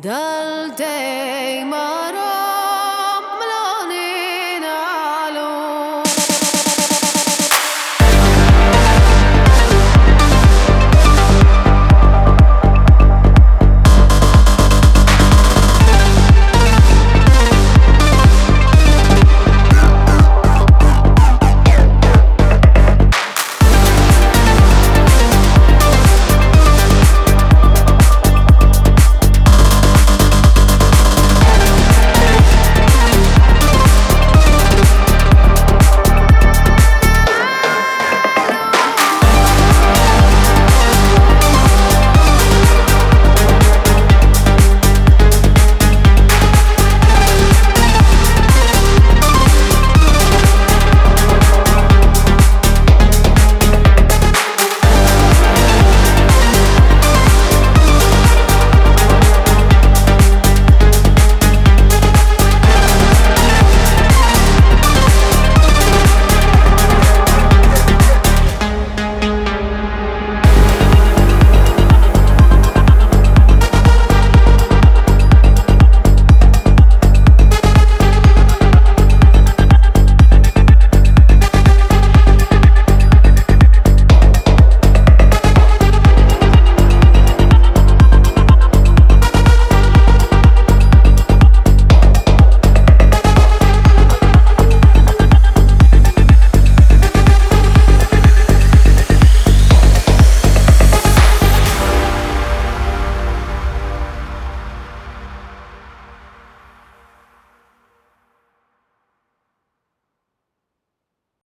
dal day, my.